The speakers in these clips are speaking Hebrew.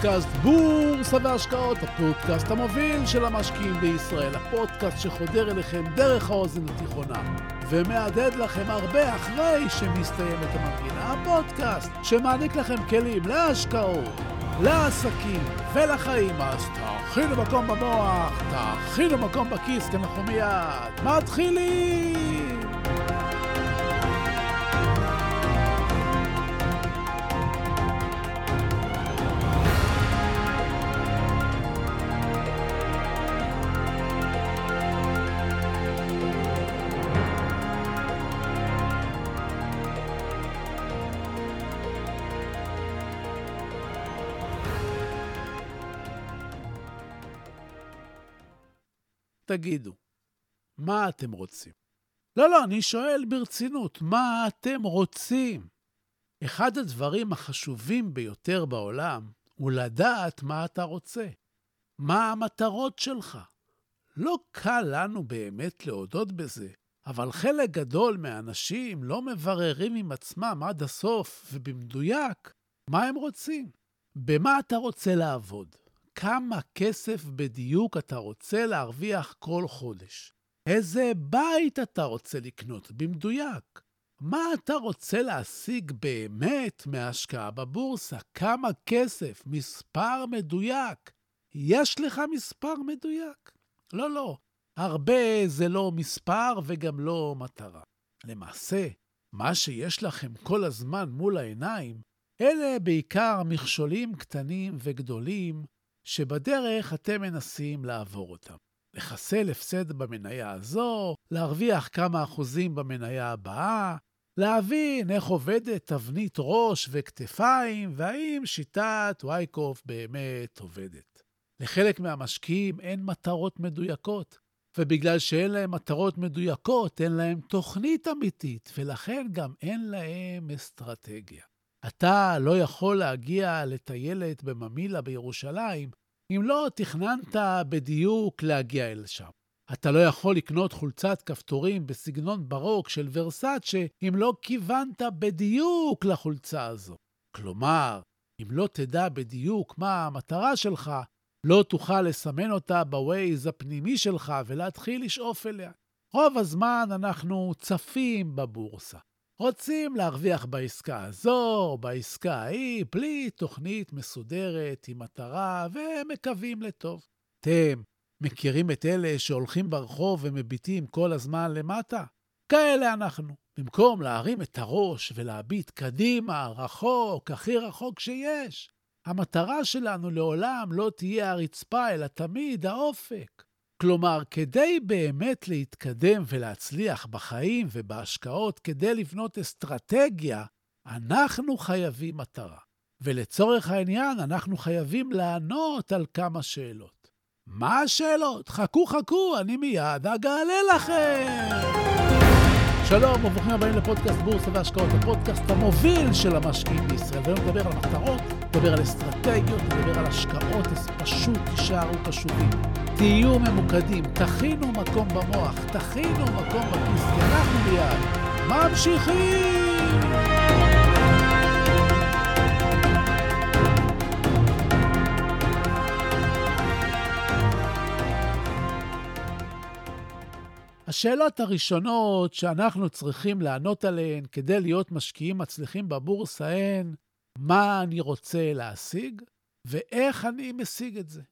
לפודקאסט בורסה והשקעות, הפודקאסט המוביל של המשקיעים בישראל, הפודקאסט שחודר אליכם דרך האוזן התיכונה ומהדהד לכם הרבה אחרי שמסתיימת המנגינה, הפודקאסט שמעניק לכם כלים להשקעות, לעסקים ולחיים, אז תאכינו מקום במוח, תאכינו מקום בכיס, כי אנחנו מיד מתחילים! תגידו, מה אתם רוצים? לא, לא, אני שואל ברצינות, מה אתם רוצים? אחד הדברים החשובים ביותר בעולם הוא לדעת מה אתה רוצה. מה המטרות שלך? לא קל לנו באמת להודות בזה, אבל חלק גדול מהאנשים לא מבררים עם עצמם עד הסוף ובמדויק מה הם רוצים. במה אתה רוצה לעבוד? כמה כסף בדיוק אתה רוצה להרוויח כל חודש. איזה בית אתה רוצה לקנות במדויק. מה אתה רוצה להשיג באמת מהשקעה בבורסה? כמה כסף? מספר מדויק. יש לך מספר מדויק? לא, לא. הרבה זה לא מספר וגם לא מטרה. למעשה, מה שיש לכם כל הזמן מול העיניים, אלה בעיקר מכשולים קטנים וגדולים שבדרך אתם מנסים לעבור אותם. לחסל הפסד במניה הזו, להרוויח כמה אחוזים במניה הבאה, להבין איך עובדת תבנית ראש וכתפיים, והאם שיטת וייקוף באמת עובדת. לחלק מהמשקיעים אין מטרות מדויקות, ובגלל שאין להם מטרות מדויקות, אין להם תוכנית אמיתית, ולכן גם אין להם אסטרטגיה. אתה לא יכול להגיע לטיילת בממילה בירושלים אם לא תכננת בדיוק להגיע אל שם. אתה לא יכול לקנות חולצת כפתורים בסגנון ברוק של ורסאצ'ה אם לא כיוונת בדיוק לחולצה הזו. כלומר, אם לא תדע בדיוק מה המטרה שלך, לא תוכל לסמן אותה בווייז הפנימי שלך ולהתחיל לשאוף אליה. רוב הזמן אנחנו צפים בבורסה. רוצים להרוויח בעסקה הזו בעסקה ההיא, בלי תוכנית מסודרת עם מטרה, ומקווים לטוב. אתם מכירים את אלה שהולכים ברחוב ומביטים כל הזמן למטה? כאלה אנחנו. במקום להרים את הראש ולהביט קדימה, רחוק, הכי רחוק שיש. המטרה שלנו לעולם לא תהיה הרצפה, אלא תמיד האופק. כלומר, כדי באמת להתקדם ולהצליח בחיים ובהשקעות, כדי לבנות אסטרטגיה, אנחנו חייבים מטרה. ולצורך העניין, אנחנו חייבים לענות על כמה שאלות. מה השאלות? חכו, חכו, אני מיד אגלה לכם! שלום וברוכים הבאים לפודקאסט בורסה והשקעות, הפודקאסט המוביל של המשקיעים בישראל. והיום נדבר על מטרות, נדבר על אסטרטגיות, נדבר על השקעות, אז פשוט תישארו קשובים. תהיו ממוקדים, תכינו מקום במוח, תכינו מקום בכיס, כי אנחנו מיד ממשיכים! השאלות הראשונות שאנחנו צריכים לענות עליהן כדי להיות משקיעים מצליחים בבורסה הן, מה אני רוצה להשיג ואיך אני משיג את זה.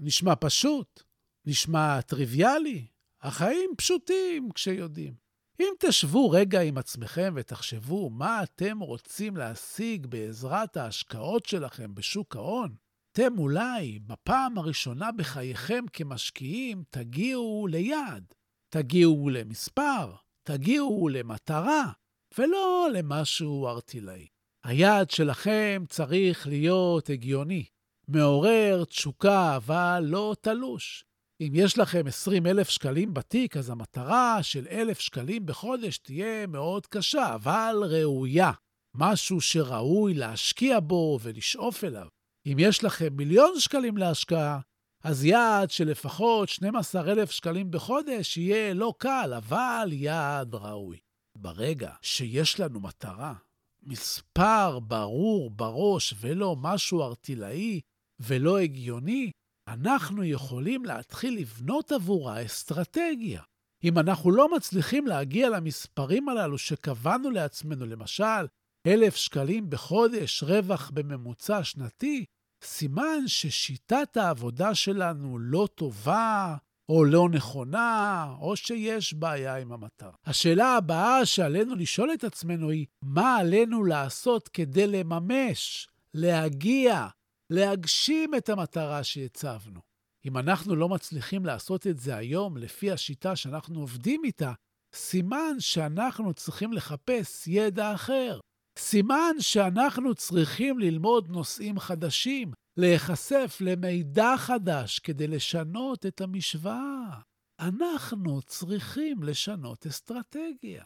נשמע פשוט, נשמע טריוויאלי, החיים פשוטים כשיודעים. אם תשבו רגע עם עצמכם ותחשבו מה אתם רוצים להשיג בעזרת ההשקעות שלכם בשוק ההון, אתם אולי בפעם הראשונה בחייכם כמשקיעים תגיעו ליעד. תגיעו למספר, תגיעו למטרה, ולא למשהו ארטילאי. היעד שלכם צריך להיות הגיוני, מעורר תשוקה, אבל לא תלוש. אם יש לכם 20 אלף שקלים בתיק, אז המטרה של אלף שקלים בחודש תהיה מאוד קשה, אבל ראויה. משהו שראוי להשקיע בו ולשאוף אליו. אם יש לכם מיליון שקלים להשקעה, אז יעד של לפחות 12,000 שקלים בחודש יהיה לא קל, אבל יעד ראוי. ברגע שיש לנו מטרה, מספר ברור בראש ולא משהו ארטילאי, ולא הגיוני, אנחנו יכולים להתחיל לבנות עבורה אסטרטגיה. אם אנחנו לא מצליחים להגיע למספרים הללו שקבענו לעצמנו, למשל, אלף שקלים בחודש רווח בממוצע שנתי, סימן ששיטת העבודה שלנו לא טובה, או לא נכונה, או שיש בעיה עם המטרה. השאלה הבאה שעלינו לשאול את עצמנו היא, מה עלינו לעשות כדי לממש, להגיע, להגשים את המטרה שהצבנו? אם אנחנו לא מצליחים לעשות את זה היום לפי השיטה שאנחנו עובדים איתה, סימן שאנחנו צריכים לחפש ידע אחר. סימן שאנחנו צריכים ללמוד נושאים חדשים, להיחשף למידע חדש כדי לשנות את המשוואה. אנחנו צריכים לשנות אסטרטגיה.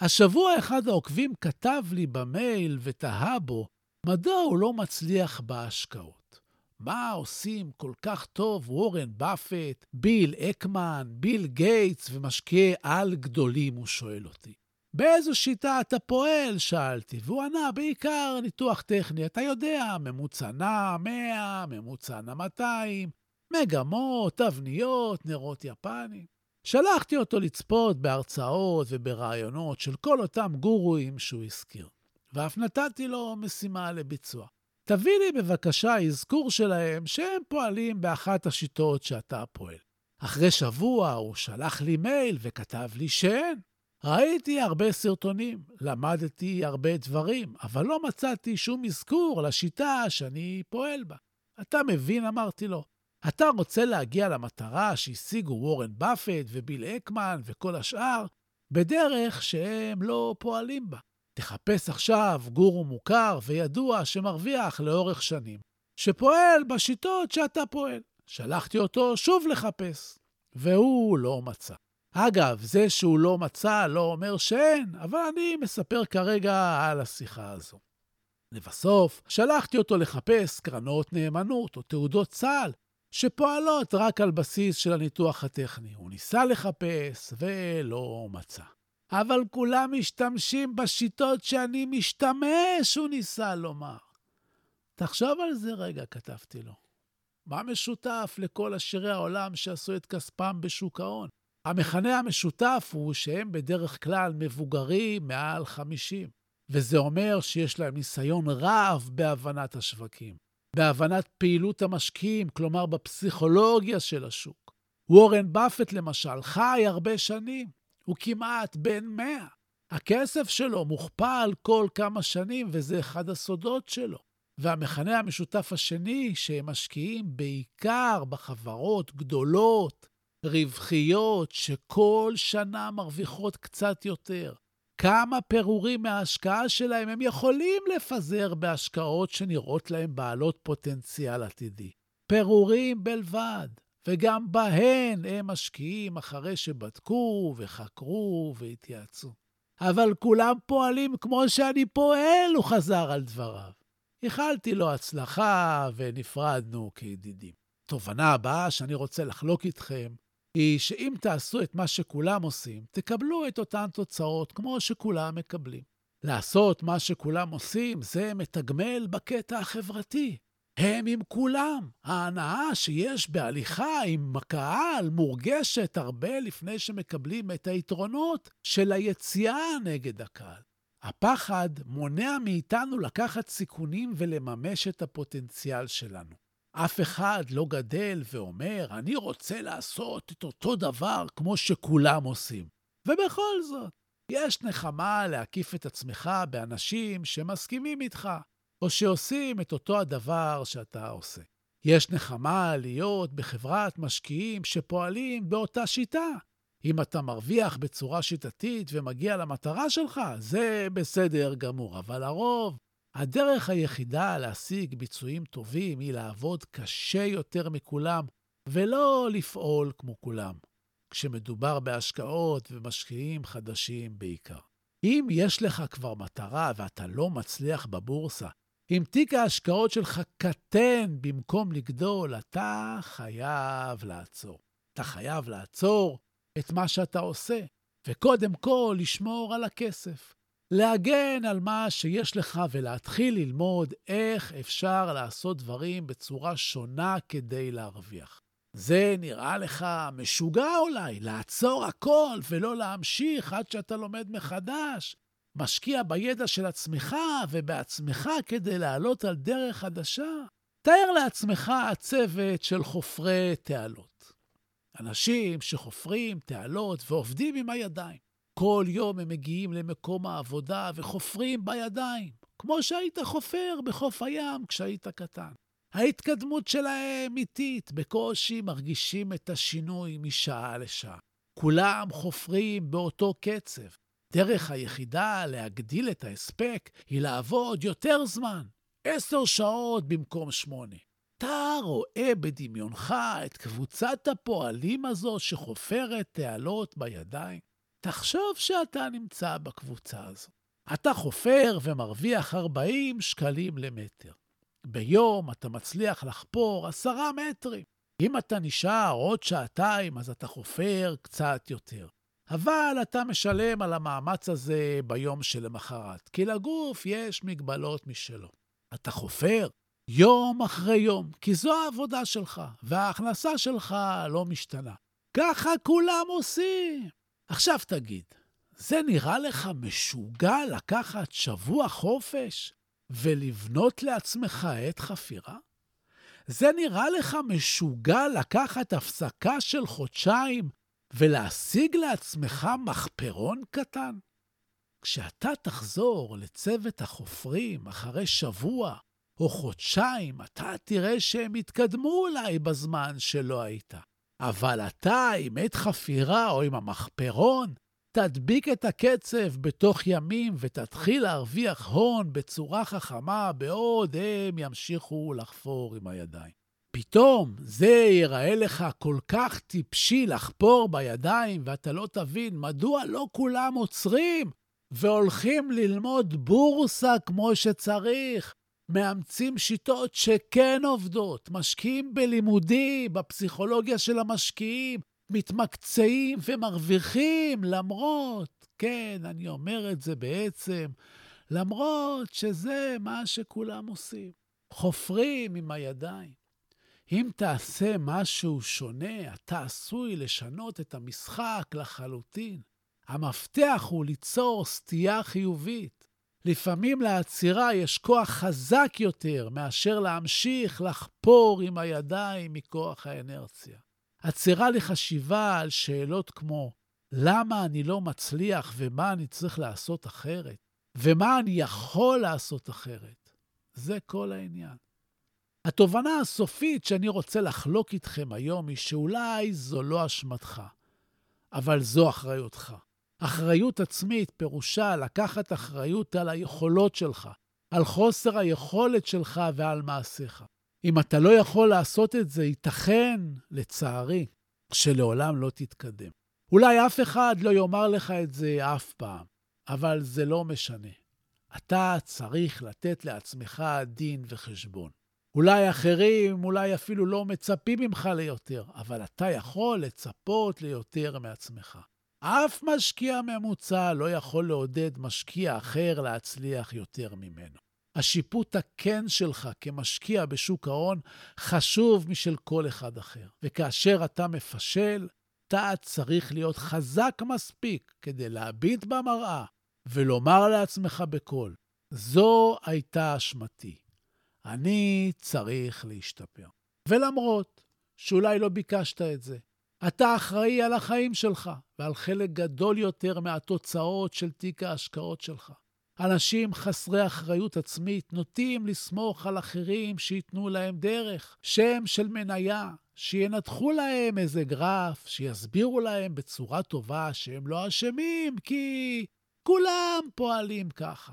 השבוע אחד העוקבים כתב לי במייל ותהה בו מדוע הוא לא מצליח בהשקעות. מה עושים כל כך טוב וורן באפט, ביל אקמן, ביל גייטס ומשקיעי על גדולים, הוא שואל אותי. באיזו שיטה אתה פועל? שאלתי, והוא ענה, בעיקר ניתוח טכני. אתה יודע, ממוצע נע 100, ממוצע נע 200, מגמות, תבניות, נרות יפנים. שלחתי אותו לצפות בהרצאות וברעיונות של כל אותם גורואים שהוא הזכיר, ואף נתתי לו משימה לביצוע. תביא לי בבקשה אזכור שלהם שהם פועלים באחת השיטות שאתה פועל. אחרי שבוע הוא שלח לי מייל וכתב לי שאין. ראיתי הרבה סרטונים, למדתי הרבה דברים, אבל לא מצאתי שום אזכור לשיטה שאני פועל בה. אתה מבין? אמרתי לו. אתה רוצה להגיע למטרה שהשיגו וורן באפט וביל אקמן וכל השאר בדרך שהם לא פועלים בה. תחפש עכשיו גורו מוכר וידוע שמרוויח לאורך שנים, שפועל בשיטות שאתה פועל. שלחתי אותו שוב לחפש, והוא לא מצא. אגב, זה שהוא לא מצא לא אומר שאין, אבל אני מספר כרגע על השיחה הזו. לבסוף, שלחתי אותו לחפש קרנות נאמנות או תעודות צה"ל, שפועלות רק על בסיס של הניתוח הטכני. הוא ניסה לחפש ולא מצא. אבל כולם משתמשים בשיטות שאני משתמש, הוא ניסה לומר. תחשוב על זה רגע, כתבתי לו. מה משותף לכל עשירי העולם שעשו את כספם בשוק ההון? המכנה המשותף הוא שהם בדרך כלל מבוגרים מעל 50, וזה אומר שיש להם ניסיון רב בהבנת השווקים, בהבנת פעילות המשקיעים, כלומר בפסיכולוגיה של השוק. וורן באפט למשל חי הרבה שנים, הוא כמעט בן 100. הכסף שלו מוכפל כל כמה שנים, וזה אחד הסודות שלו. והמכנה המשותף השני, שהם משקיעים בעיקר בחברות גדולות, רווחיות שכל שנה מרוויחות קצת יותר. כמה פירורים מההשקעה שלהם הם יכולים לפזר בהשקעות שנראות להם בעלות פוטנציאל עתידי. פירורים בלבד, וגם בהן הם משקיעים אחרי שבדקו וחקרו והתייעצו. אבל כולם פועלים כמו שאני פועל, הוא חזר על דבריו. איחלתי לו הצלחה ונפרדנו כידידים. תובנה הבאה שאני רוצה לחלוק איתכם היא שאם תעשו את מה שכולם עושים, תקבלו את אותן תוצאות כמו שכולם מקבלים. לעשות מה שכולם עושים זה מתגמל בקטע החברתי. הם עם כולם. ההנאה שיש בהליכה עם הקהל מורגשת הרבה לפני שמקבלים את היתרונות של היציאה נגד הקהל. הפחד מונע מאיתנו לקחת סיכונים ולממש את הפוטנציאל שלנו. אף אחד לא גדל ואומר, אני רוצה לעשות את אותו דבר כמו שכולם עושים. ובכל זאת, יש נחמה להקיף את עצמך באנשים שמסכימים איתך, או שעושים את אותו הדבר שאתה עושה. יש נחמה להיות בחברת משקיעים שפועלים באותה שיטה. אם אתה מרוויח בצורה שיטתית ומגיע למטרה שלך, זה בסדר גמור, אבל הרוב הדרך היחידה להשיג ביצועים טובים היא לעבוד קשה יותר מכולם, ולא לפעול כמו כולם, כשמדובר בהשקעות ומשקיעים חדשים בעיקר. אם יש לך כבר מטרה ואתה לא מצליח בבורסה, אם תיק ההשקעות שלך קטן במקום לגדול, אתה חייב לעצור. אתה חייב לעצור את מה שאתה עושה, וקודם כל לשמור על הכסף. להגן על מה שיש לך ולהתחיל ללמוד איך אפשר לעשות דברים בצורה שונה כדי להרוויח. זה נראה לך משוגע אולי, לעצור הכל ולא להמשיך עד שאתה לומד מחדש. משקיע בידע של עצמך ובעצמך כדי לעלות על דרך חדשה. תאר לעצמך הצוות של חופרי תעלות. אנשים שחופרים תעלות ועובדים עם הידיים. כל יום הם מגיעים למקום העבודה וחופרים בידיים, כמו שהיית חופר בחוף הים כשהיית קטן. ההתקדמות שלהם איטית, בקושי מרגישים את השינוי משעה לשעה. כולם חופרים באותו קצב. דרך היחידה להגדיל את ההספק היא לעבוד יותר זמן, עשר שעות במקום שמונה. אתה רואה בדמיונך את קבוצת הפועלים הזו שחופרת תעלות בידיים? תחשוב שאתה נמצא בקבוצה הזו. אתה חופר ומרוויח 40 שקלים למטר. ביום אתה מצליח לחפור עשרה מטרים. אם אתה נשאר עוד שעתיים, אז אתה חופר קצת יותר. אבל אתה משלם על המאמץ הזה ביום שלמחרת, כי לגוף יש מגבלות משלו. אתה חופר יום אחרי יום, כי זו העבודה שלך, וההכנסה שלך לא משתנה. ככה כולם עושים. עכשיו תגיד, זה נראה לך משוגע לקחת שבוע חופש ולבנות לעצמך עת חפירה? זה נראה לך משוגע לקחת הפסקה של חודשיים ולהשיג לעצמך מחפרון קטן? כשאתה תחזור לצוות החופרים אחרי שבוע או חודשיים, אתה תראה שהם התקדמו אולי בזמן שלא היית. אבל אתה, עם עת חפירה או עם המחפרון, תדביק את הקצב בתוך ימים ותתחיל להרוויח הון בצורה חכמה בעוד הם ימשיכו לחפור עם הידיים. פתאום זה ייראה לך כל כך טיפשי לחפור בידיים, ואתה לא תבין מדוע לא כולם עוצרים והולכים ללמוד בורסה כמו שצריך, מאמצים שיטות שכן עובדות, משקיעים בלימודים, בפסיכולוגיה של המשקיעים, מתמקצעים ומרוויחים, למרות, כן, אני אומר את זה בעצם, למרות שזה מה שכולם עושים. חופרים עם הידיים. אם תעשה משהו שונה, אתה עשוי לשנות את המשחק לחלוטין. המפתח הוא ליצור סטייה חיובית. לפעמים לעצירה יש כוח חזק יותר מאשר להמשיך לחפור עם הידיים מכוח האנרציה. עצירה לחשיבה על שאלות כמו למה אני לא מצליח ומה אני צריך לעשות אחרת, ומה אני יכול לעשות אחרת. זה כל העניין. התובנה הסופית שאני רוצה לחלוק איתכם היום היא שאולי זו לא אשמתך, אבל זו אחריותך. אחריות עצמית פירושה לקחת אחריות על היכולות שלך, על חוסר היכולת שלך ועל מעשיך. אם אתה לא יכול לעשות את זה, ייתכן, לצערי, שלעולם לא תתקדם. אולי אף אחד לא יאמר לך את זה אף פעם, אבל זה לא משנה. אתה צריך לתת לעצמך דין וחשבון. אולי אחרים, אולי אפילו לא מצפים ממך ליותר, אבל אתה יכול לצפות ליותר מעצמך. אף משקיע ממוצע לא יכול לעודד משקיע אחר להצליח יותר ממנו. השיפוט הכן שלך כמשקיע בשוק ההון חשוב משל כל אחד אחר. וכאשר אתה מפשל, אתה צריך להיות חזק מספיק כדי להביט במראה ולומר לעצמך בקול, זו הייתה אשמתי. אני צריך להשתפר. ולמרות שאולי לא ביקשת את זה, אתה אחראי על החיים שלך ועל חלק גדול יותר מהתוצאות של תיק ההשקעות שלך. אנשים חסרי אחריות עצמית נוטים לסמוך על אחרים שייתנו להם דרך, שם של מניה, שינתחו להם איזה גרף, שיסבירו להם בצורה טובה שהם לא אשמים, כי כולם פועלים ככה.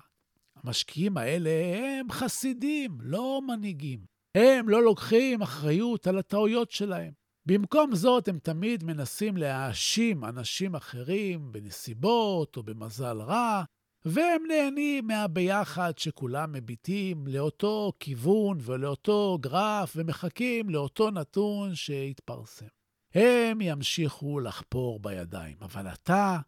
המשקיעים האלה הם חסידים, לא מנהיגים. הם לא לוקחים אחריות על הטעויות שלהם. במקום זאת, הם תמיד מנסים להאשים אנשים אחרים בנסיבות או במזל רע, והם נהנים מהביחד שכולם מביטים לאותו כיוון ולאותו גרף ומחכים לאותו נתון שיתפרסם. הם ימשיכו לחפור בידיים, אבל אתה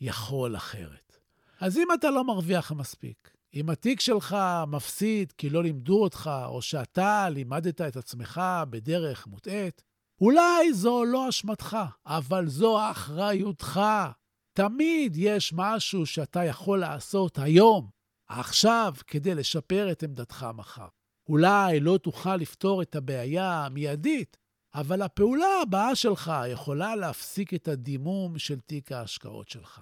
יכול אחרת. אז אם אתה לא מרוויח מספיק, אם התיק שלך מפסיד כי לא לימדו אותך, או שאתה לימדת את עצמך בדרך מוטעית, אולי זו לא אשמתך, אבל זו אחריותך. תמיד יש משהו שאתה יכול לעשות היום, עכשיו, כדי לשפר את עמדתך מחר. אולי לא תוכל לפתור את הבעיה המיידית, אבל הפעולה הבאה שלך יכולה להפסיק את הדימום של תיק ההשקעות שלך.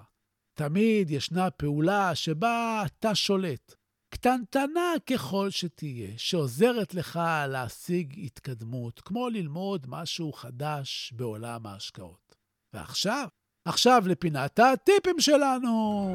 תמיד ישנה פעולה שבה אתה שולט, קטנטנה ככל שתהיה, שעוזרת לך להשיג התקדמות, כמו ללמוד משהו חדש בעולם ההשקעות. ועכשיו, עכשיו לפינת הטיפים שלנו.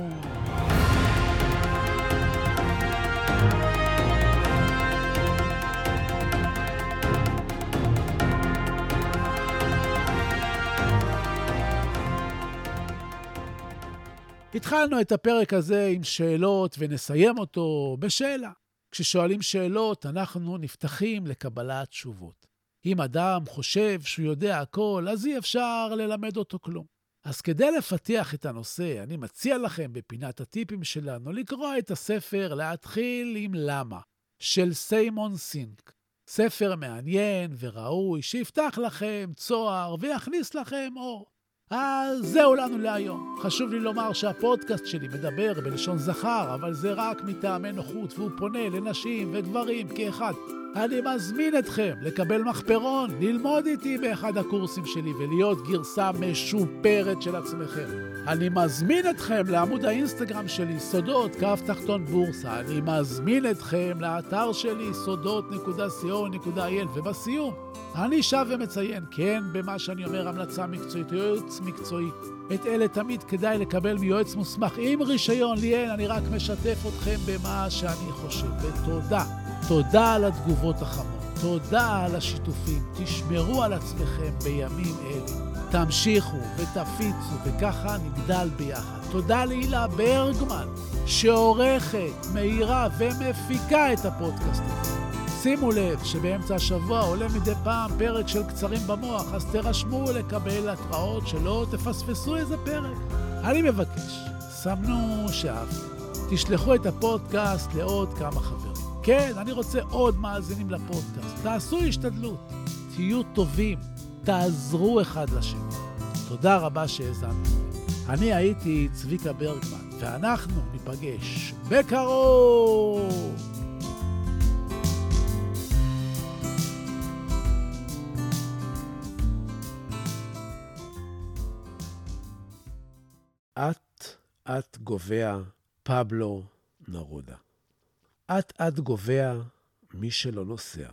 התחלנו את הפרק הזה עם שאלות ונסיים אותו בשאלה. כששואלים שאלות, אנחנו נפתחים לקבלת תשובות. אם אדם חושב שהוא יודע הכל, אז אי אפשר ללמד אותו כלום. אז כדי לפתח את הנושא, אני מציע לכם בפינת הטיפים שלנו לקרוא את הספר להתחיל עם למה, של סיימון סינק. ספר מעניין וראוי שיפתח לכם צוהר ויכניס לכם אור. אז זהו לנו להיום. חשוב לי לומר שהפודקאסט שלי מדבר בלשון זכר, אבל זה רק מטעמי נוחות, והוא פונה לנשים וגברים כאחד. אני מזמין אתכם לקבל מחפרון, ללמוד איתי באחד הקורסים שלי ולהיות גרסה משופרת של עצמכם. אני מזמין אתכם לעמוד האינסטגרם שלי, סודות, קו תחתון בורסה. אני מזמין אתכם לאתר שלי, סודות.co.il, ובסיום, אני שב ומציין, כן, במה שאני אומר המלצה מקצועית, יועץ מקצועי. את אלה תמיד כדאי לקבל מיועץ מוסמך עם רישיון, לי אין, אני רק משתף אתכם במה שאני חושב. ותודה. תודה על התגובות החמות, תודה על השיתופים, תשמרו על עצמכם בימים אלה. תמשיכו ותפיצו, וככה נגדל ביחד. תודה להילה ברגמן, שעורכת, מאירה ומפיקה את הפודקאסט הזה. שימו לב שבאמצע השבוע עולה מדי פעם פרק של קצרים במוח, אז תירשמו לקבל התראות שלא תפספסו איזה פרק. אני מבקש, סמנו שאף, תשלחו את הפודקאסט לעוד כמה חברים. כן, אני רוצה עוד מאזינים לפודקאסט. תעשו השתדלות, תהיו טובים, תעזרו אחד לשני. תודה רבה שהאזנתם. אני הייתי צביקה ברגמן, ואנחנו ניפגש בקרוב! אט-אט גובע פבלו נרודה. אט-אט גובע מי שלא נוסע,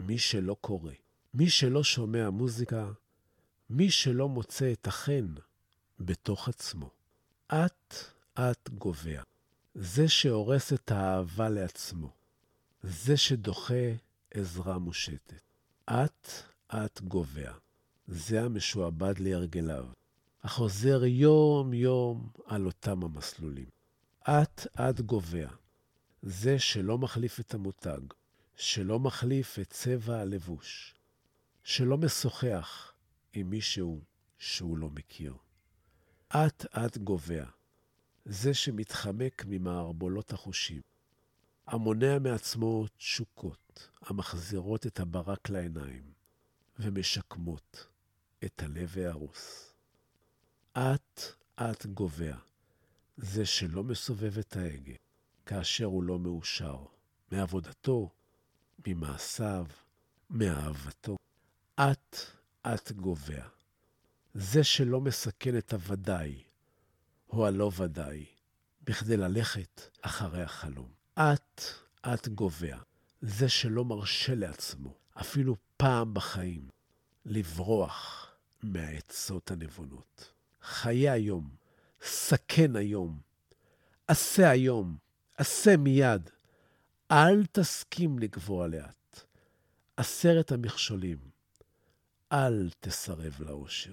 מי שלא קורא, מי שלא שומע מוזיקה, מי שלא מוצא את החן בתוך עצמו. אט-אט גובע. זה שהורס את האהבה לעצמו. זה שדוחה עזרה מושטת. אט-אט גובע. זה המשועבד להרגליו, החוזר יום-יום על אותם המסלולים. אט-אט גובע. זה שלא מחליף את המותג, שלא מחליף את צבע הלבוש, שלא משוחח עם מישהו שהוא לא מכיר. אט-אט גובע, זה שמתחמק ממערבולות החושים, המונע מעצמו תשוקות המחזירות את הברק לעיניים ומשקמות את הלב ההרוס. אט-אט גובע, זה שלא מסובב את ההגה, כאשר הוא לא מאושר, מעבודתו, ממעשיו, מאהבתו. אט-אט גובע. זה שלא מסכן את הוודאי, או הלא ודאי, בכדי ללכת אחרי החלום. אט-אט גובע. זה שלא מרשה לעצמו, אפילו פעם בחיים, לברוח מהעצות הנבונות. חיה היום, סכן היום, עשה היום, עשה מיד. אל תסכים לגבוה לאט. עשרת המכשולים, אל תסרב לאושר.